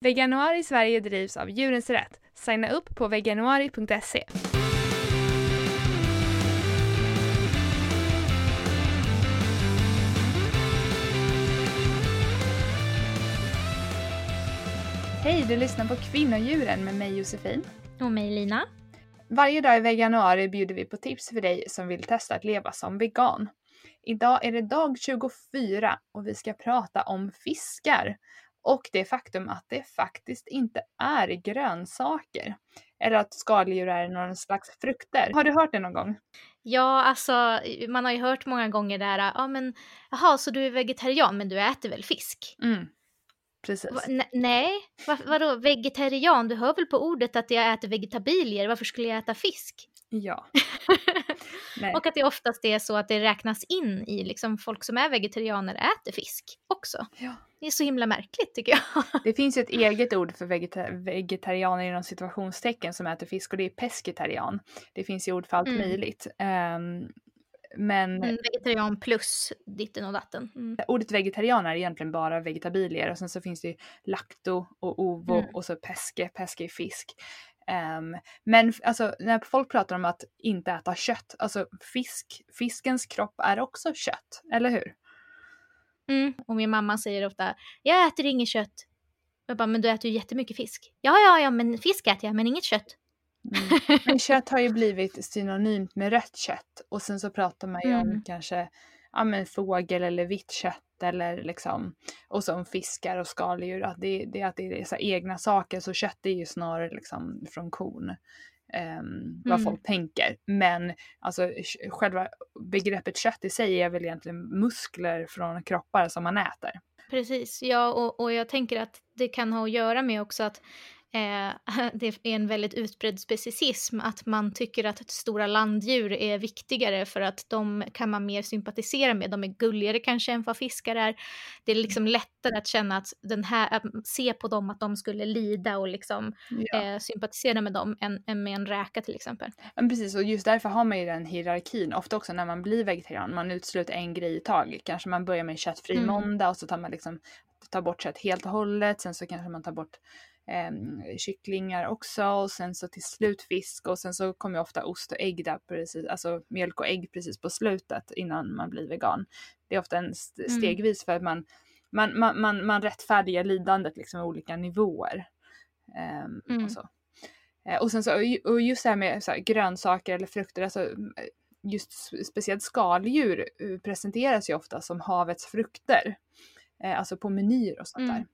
Veganuari Sverige drivs av Djurens Rätt. Signa upp på veganuari.se. Hej, du lyssnar på Kvinnodjuren med mig Josefin. Och mig Lina. Varje dag i veganuari bjuder vi på tips för dig som vill testa att leva som vegan. Idag är det dag 24 och vi ska prata om fiskar och det faktum att det faktiskt inte är grönsaker. Eller att skaldjur är någon slags frukter. Har du hört det någon gång? Ja, alltså man har ju hört många gånger där, ja men jaha, så du är vegetarian men du äter väl fisk? Mm. Precis. Va, nej, Va, vadå vegetarian? Du hör väl på ordet att jag äter vegetabilier, varför skulle jag äta fisk? Ja. och att det oftast är så att det räknas in i liksom folk som är vegetarianer äter fisk också. Ja. Det är så himla märkligt tycker jag. Det finns ju ett eget ord för vegeta vegetarianer inom situationstecken som äter fisk och det är pescetarian. Det finns ju ord för allt mm. möjligt. Um, men... Mm, vegetarian plus ditten och datten. Mm. Ordet vegetarian är egentligen bara vegetabilier och sen så finns det ju lakto och ovo mm. och så peske, peske är fisk. Um, men alltså när folk pratar om att inte äta kött, alltså fisk, fiskens kropp är också kött, eller hur? Mm, och min mamma säger ofta, jag äter inget kött. Jag bara, men du äter ju jättemycket fisk. Ja, ja, ja, men fisk äter jag, men inget kött. Mm. Men kött har ju blivit synonymt med rött kött och sen så pratar man ju mm. om kanske ja, men fågel eller vitt kött eller liksom och så om fiskar och skaldjur att det, det, att det är så egna saker så kött är ju snarare liksom från kon. Um, vad mm. folk tänker. Men alltså själva begreppet kött i sig är väl egentligen muskler från kroppar som man äter. Precis, ja och, och jag tänker att det kan ha att göra med också att det är en väldigt utbredd specicism att man tycker att stora landdjur är viktigare för att de kan man mer sympatisera med. De är gulligare kanske än vad fiskar är. Det är liksom lättare att känna att den här, att se på dem att de skulle lida och liksom ja. eh, sympatisera med dem än, än, med en räka till exempel. Men precis, och just därför har man ju den hierarkin. Ofta också när man blir vegetarian, man utesluter en grej i taget. Kanske man börjar med köttfri mm. måndag och så tar man liksom tar bort kött helt och hållet. Sen så kanske man tar bort eh, kycklingar också och sen så till slut fisk och sen så kommer ofta ost och ägg där precis, alltså mjölk och ägg precis på slutet innan man blir vegan. Det är ofta en st mm. stegvis för att man, man, man, man, man rättfärdigar lidandet liksom i olika nivåer. Eh, mm. och, så. Eh, och sen så, och just det här med så här, grönsaker eller frukter, alltså just speciellt skaldjur eh, presenteras ju ofta som havets frukter. Eh, alltså på menyer och sånt mm. där.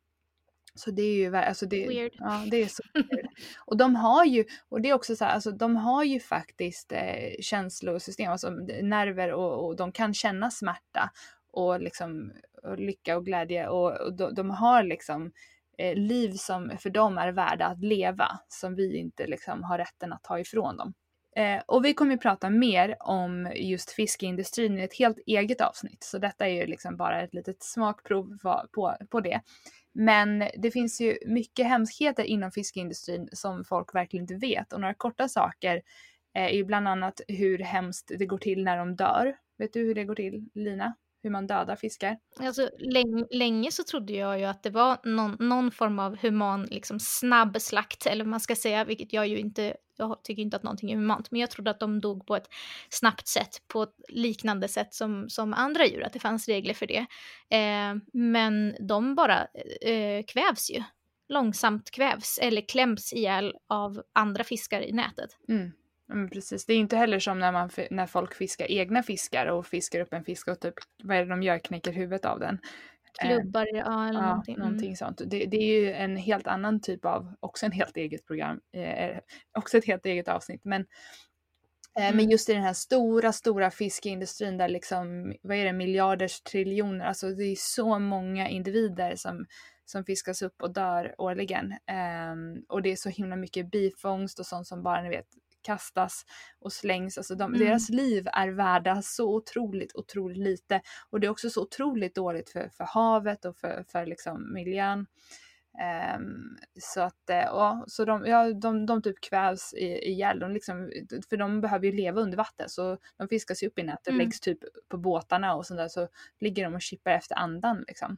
Så det är ju alltså det, weird. Ja, det är så weird. Och de har ju, och det är också så här, alltså de har ju faktiskt eh, känslosystem, alltså nerver och, och de kan känna smärta och liksom och lycka och glädje och, och de, de, har liksom eh, liv som för dem är värda att leva som vi inte liksom har rätten att ta ifrån dem. Eh, och vi kommer ju prata mer om just fiskeindustrin i ett helt eget avsnitt, så detta är ju liksom bara ett litet smakprov på, på det. Men det finns ju mycket hemskheter inom fiskeindustrin som folk verkligen inte vet och några korta saker eh, är ju bland annat hur hemskt det går till när de dör. Vet du hur det går till, Lina? Hur man dödar fiskar? Alltså, länge, länge så trodde jag ju att det var någon, någon form av human, liksom snabb slakt, eller vad man ska säga, vilket jag ju inte, jag tycker inte att någonting är humant, men jag trodde att de dog på ett snabbt sätt, på ett liknande sätt som, som andra djur, att det fanns regler för det. Eh, men de bara eh, kvävs ju, långsamt kvävs, eller kläms ihjäl av andra fiskar i nätet. Mm. Mm, precis. Det är inte heller som när, man, när folk fiskar egna fiskar och fiskar upp en fisk och typ, vad är det de gör, knäcker huvudet av den. Klubbar, eh, ja eller ja, någonting. Mm. någonting sånt. Det, det, är ju en helt annan typ av, också en helt eget program, eh, också ett helt eget avsnitt. Men, eh, mm. men just i den här stora, stora fiskeindustrin där liksom, vad är det, miljarders triljoner, alltså det är så många individer som som fiskas upp och dör årligen. Um, och det är så himla mycket bifångst och sånt som bara ni vet kastas och slängs. Alltså de, mm. Deras liv är värda så otroligt, otroligt lite. Och det är också så otroligt dåligt för, för havet och för, för liksom miljön. Um, så att, eh, ja, så de, ja, de, de typ kvävs ihjäl, de liksom, för de behöver ju leva under vatten så de fiskas ju upp i nätet, mm. läggs typ på båtarna och sådär så ligger de och chippar efter andan liksom.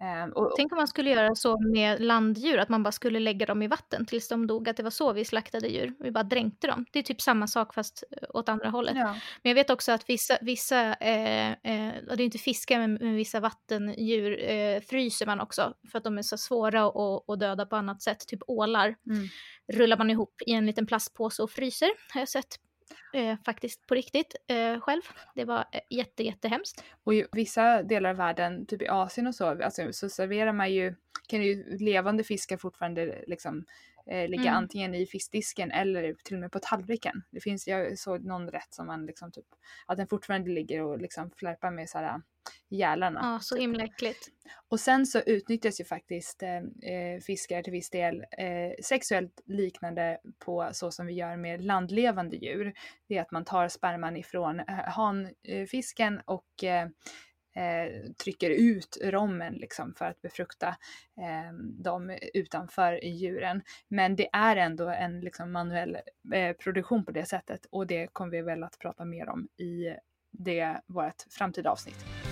Um, och, Tänk om man skulle göra så med landdjur, att man bara skulle lägga dem i vatten tills de dog, att det var så vi slaktade djur. Vi bara dränkte dem. Det är typ samma sak fast eh, åt andra hållet. ja. Men jag vet också att vissa, vissa eh, eh, och det är inte fiskar, men, men vissa vattendjur eh, fryser man också för att de är så svåra att, att döda på annat sätt. Typ ålar Mm. rullar man ihop i en liten plastpåse och fryser. Har jag sett eh, faktiskt på riktigt eh, själv. Det var eh, jätte, jättehemskt. Och i vissa delar av världen, typ i Asien och så, alltså, så serverar man ju, kan ju levande fiskar fortfarande liksom eh, ligga Mm. antingen i fiskdisken eller till och med på tallriken. Det finns, jag såg någon rätt som man liksom typ, att den fortfarande ligger och liksom flärpar med såhär gälarna. Ja, så himla äckligt. Och sen så utnyttjas ju faktiskt eh, eh, fiskar till viss del eh, sexuellt liknande på så som vi gör med landlevande djur. Det är att man tar sperman ifrån eh, hanfisken och eh, eh, trycker ut rommen liksom för att befrukta eh, dem utanför djuren. Men det är ändå en liksom, manuell eh, produktion på det sättet och det kommer vi väl att prata mer om i det, vårt framtida avsnitt.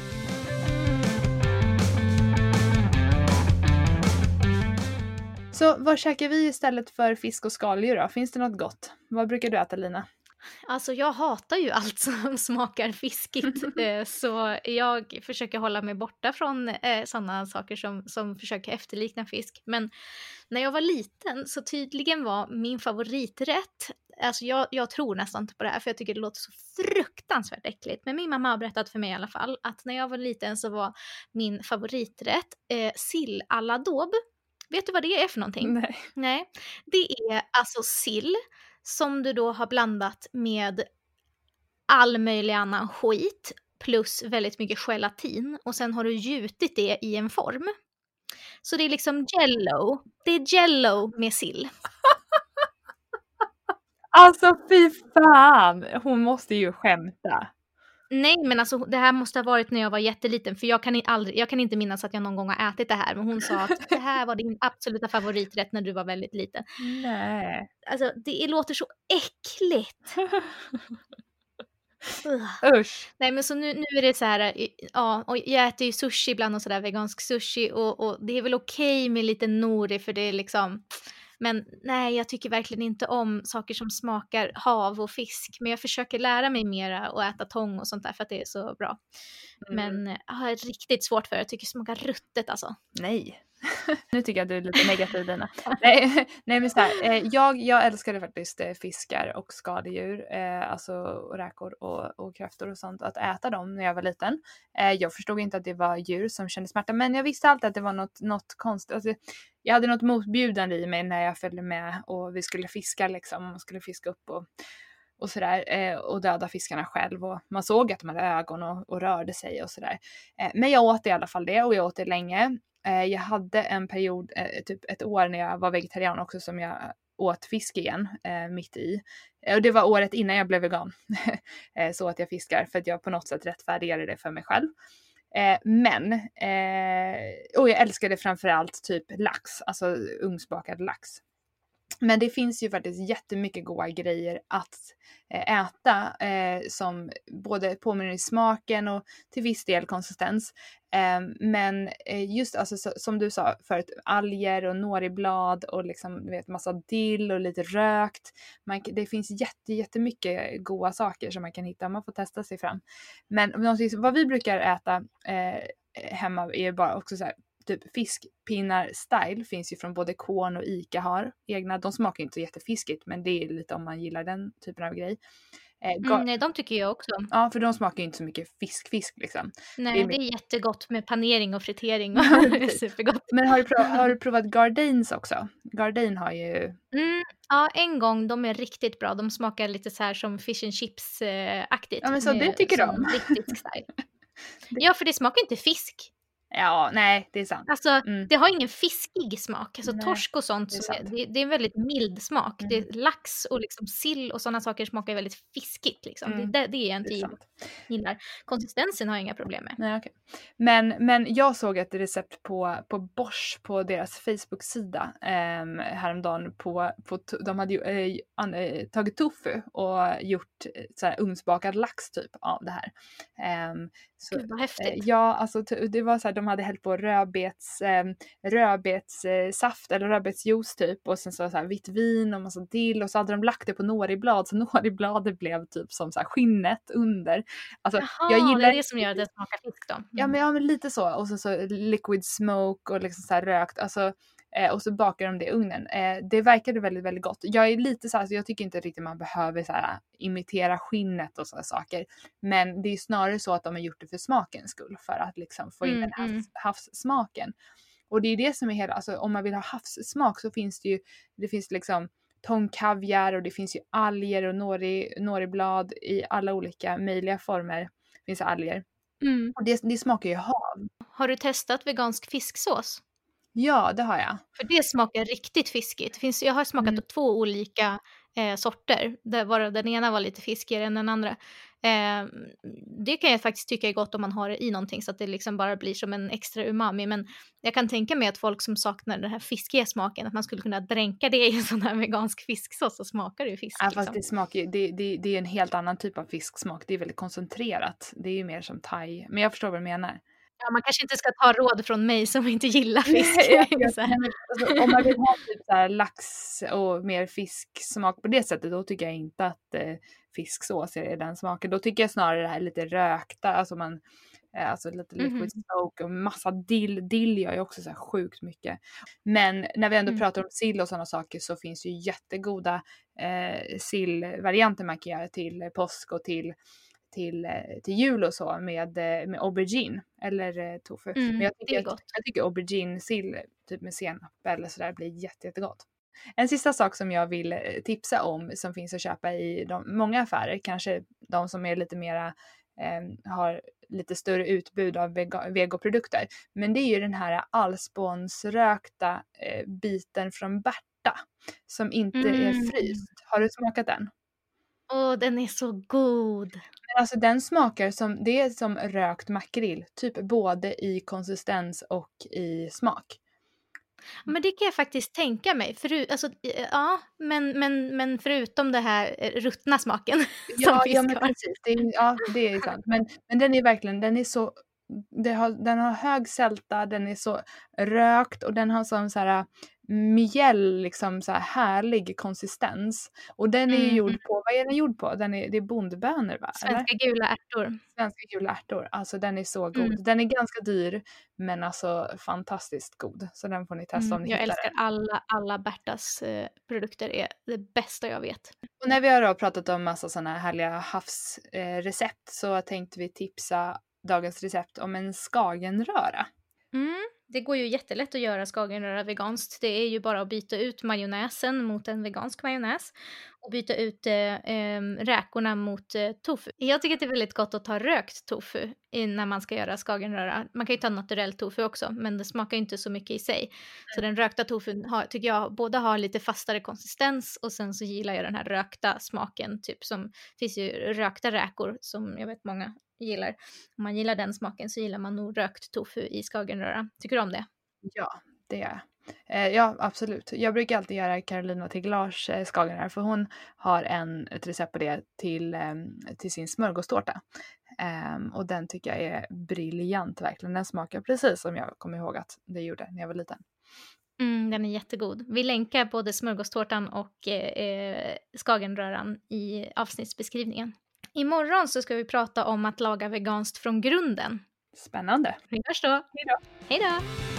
Så vad käkar vi istället för fisk och skaldjur då? Finns det något gott? Vad brukar du äta Lina? Alltså jag hatar ju allt som smakar fiskigt. eh, så jag försöker hålla mig borta från eh, sådana saker som, som försöker efterlikna fisk. Men när jag var liten så tydligen var min favoriträtt, alltså jag, jag tror nästan inte på det här för jag tycker det låter så fruktansvärt äckligt. Men min mamma har berättat för mig i alla fall att när jag var liten så var min favoriträtt eh, sill à la daube. Vet du vad det är för någonting? Nej. Nej, det är alltså sill som du då har blandat med all möjlig annan skit plus väldigt mycket gelatin och sen har du gjutit det i en form. Så det är liksom jello. Det är jello med sill. Alltså fy fan! Hon måste ju skämta. Nej, men alltså det här måste ha varit när jag var jätteliten för jag kan, aldrig, jag kan inte minnas att jag någon gång har ätit det här men hon sa att det här var din absoluta favoriträtt när du var väldigt liten. Nej. Alltså det låter så äckligt. Usch. Nej men så nu, nu är det så här, ja, och jag äter ju sushi ibland och sådär, vegansk sushi och, och det är väl okej med lite nori för det är liksom, men nej jag tycker verkligen inte om saker som smakar hav och fisk, men jag försöker lära mig mera och äta tång och sånt där för att det är så bra. Mm. Men eh, jag har riktigt svårt för det, jag tycker det smakar ruttet alltså. Nej. nu tycker jag att du är lite negativ Dina. nej, nej men så här, eh, jag, jag älskade faktiskt eh, fiskar och skadedjur, eh, alltså räkor och, och kräftor och sånt, att äta dem när jag var liten. Eh, jag förstod inte att det var djur som kände smärta men jag visste alltid att det var något, något konstigt. Alltså, jag hade något motbjudande i mig när jag följde med och vi skulle fiska liksom, man skulle fiska upp och och sådär eh, och döda fiskarna själv och man såg att de hade ögon och, och rörde sig och sådär. Eh, men jag åt i alla fall det och jag åt det länge. Eh, jag hade en period, eh, typ ett år när jag var vegetarian också som jag åt fisk igen eh, mitt i. Eh, och det var året innan jag blev vegan. Eh, så att jag fiskar för att jag på något sätt rättfärdigade det för mig själv. Eh, men, eh, och jag älskade framförallt typ lax, alltså ugnsbakad lax. Men det finns ju faktiskt jättemycket goda grejer att eh, äta eh, som både påminner i smaken och till viss del konsistens. Eh, men eh, just alltså, så, som du sa förut, alger och noriblad och liksom vet massa dill och lite rökt. Man, det finns jätte, jättemycket goda saker som man kan hitta, man får testa sig fram. Men vad vi brukar äta eh, hemma är bara också så här typ fiskpinnar style finns ju från både Korn och Ica har egna. De smakar inte så jättefiskigt men det är lite om man gillar den typen av grej. Eh, Mm, nej, de tycker jag också. Ja för de smakar ju inte så mycket fisk-fisk liksom. Nej, är det är jättegott med panering och fritering. Och supergott. Men har du, prov- har du provat Gardains också? Gardain har ju... Mm, ja, en gång. De är riktigt bra. De smakar lite så här som fish and chips-aktigt. Ja, men så det tycker de. Riktigt style. Ja, för det smakar inte fisk. Ja, nej det är sant. Alltså, Mm. det har ingen fiskig smak. Alltså Nej, torsk och sånt, det är så det, det är en väldigt mild smak. Mm. Det är lax och liksom sill och sådana saker smakar väldigt fiskigt. Liksom. Mm, Det, det, är jag Det inte är gillar. Konsistensen har jag inga problem med. Nej, okej. men, men jag såg ett recept på, på Bosch på deras Facebook-sida um, häromdagen. På, på, de hade ju eh, an, eh, tagit tofu och gjort eh, så här ugnsbakad lax typ av det här. Ehm, Så, Gud vad eh, häftigt. ja, alltså det var så här, de hade hällt på rödbets, eh, rödbetssaft eller rödbetsjuice typ och sen så, så här, vitt vin och massa dill och så hade de lagt det på noriblad så noribladet blev typ som så här, skinnet under. Alltså, Jaha, jag gillar det är det som gör att det smakar fisk då? Ja men, ja men lite så och så, så liquid smoke och liksom så här rökt alltså eh, och så bakar de det i ugnen. Eh, det verkade väldigt väldigt gott. Jag är lite så här, så jag tycker inte riktigt man behöver så här, imitera skinnet och sådana saker. Men det är snarare så att de har gjort det för smakens skull för att liksom få in Mm, den havs, mm. havssmaken. Och det är det som är hela, alltså om man vill ha havssmak så finns det ju, det finns liksom tångkaviar och det finns ju alger och nori, noriblad i alla olika möjliga former. finns alger. Mm. Och det, det smakar ju hav. Har du testat vegansk fisksås? Ja, det har jag. För det smakar riktigt fiskigt. Finns, jag har smakat Mm. två olika eh, sorter, där varav den ena var lite fiskigare än den andra. Eh, det kan jag faktiskt tycka är gott om man har det i någonting så att det liksom bara blir som en extra umami. Men jag kan tänka mig att folk som saknar den här fiskiga smaken, att man skulle kunna dränka det i en sån här vegansk fisksås så smakar det ju fisk. Ja, fast liksom. det smakar det, det, det är en helt annan typ av fisksmak. Det är väldigt koncentrerat. Det är ju mer som thai. Men jag förstår vad du menar. Ja, man kanske inte ska ta råd från mig som inte gillar fisk. Alltså, om man vill ha typ så här lax och mer fisksmak på det sättet, då tycker jag inte att eh, fisksås är den smaken. Då tycker jag snarare det här lite rökta, alltså man eh, Alltså lite liquid Mhm. smoke och massa dill. Dill gör ju också så här sjukt mycket. Men när vi ändå Mm. pratar om sill och sådana saker så finns ju jättegoda eh, sillvarianter man kan göra till påsk och till, till, eh, till jul och så med, eh, med aubergine eller eh, tofu. Mm, Men jag tycker, är gott. jag tycker aubergine-sill typ med senap eller sådär blir jätte, jättegott. En sista sak som jag vill tipsa om som finns att köpa i de, många affärer, kanske de som är lite mera eh, har lite större utbud av vegoprodukter. Men det är ju den här allspånsrökta eh, biten från Berta som inte är Mm. fryst. Har du smakat den? Åh, den är så god. Men alltså den smakar som, det är som rökt makrill, typ både i konsistens och i smak. Men det kan jag faktiskt tänka mig. Föru, alltså, ja, men, men, men förutom det här eh, ruttna smaken Ja, ja men precis. Det är, ja, det är sant. Men, men den är verkligen, den är så, har, den har hög sälta, den är så rökt och den har sån så här mjäll, liksom så här härlig konsistens. Och den är ju Mm, gjord mm. på, vad är den gjord på? Den är, det är bondbönor va? Eller? Svenska gula ärtor. Svenska gula ärtor. Alltså den är så god. Mm. Den är ganska dyr men alltså fantastiskt god. Så den får ni testa om Mm, ni jag hittar älskar den. alla, alla Bertas eh, produkter. är det bästa jag vet. Och när vi har pratat om massa sådana härliga havsrecept eh, så tänkte vi tipsa dagens recept om en skagenröra. Mm. Det går ju jättelätt att göra skagenröra veganskt. Det är ju bara att byta ut majonnäsen mot en vegansk majonnäs och byta ut eh, ehm, räkorna mot eh, tofu. Jag tycker att det är väldigt gott att ta rökt tofu när man ska göra skagenröra. Man kan ju ta naturell tofu också, men det smakar ju inte så mycket i sig. Så den rökta tofun har, tycker jag både har lite fastare konsistens och sen så gillar jag den här rökta smaken. Typ som finns ju rökta räkor som jag vet många gillar. Om man gillar den smaken så gillar man nog rökt tofu i skagenröra. Tycker du om det? Ja, det är jag. Eh, ja, absolut. Jag brukar alltid göra Carolina Teglars eh, skagenröra för hon har en, ett recept på det till, ehm, till sin smörgåstårta. Ehm, och den tycker jag är briljant verkligen. Den smakar precis som jag kommer ihåg att det gjorde när jag var liten. Mm, den är jättegod. Vi länkar både smörgåstårtan och eh, eh, skagenröran i avsnittsbeskrivningen. Imorgon så ska vi prata om att laga veganskt från grunden. Spännande. Vi hörs då. Hej då. Hej då!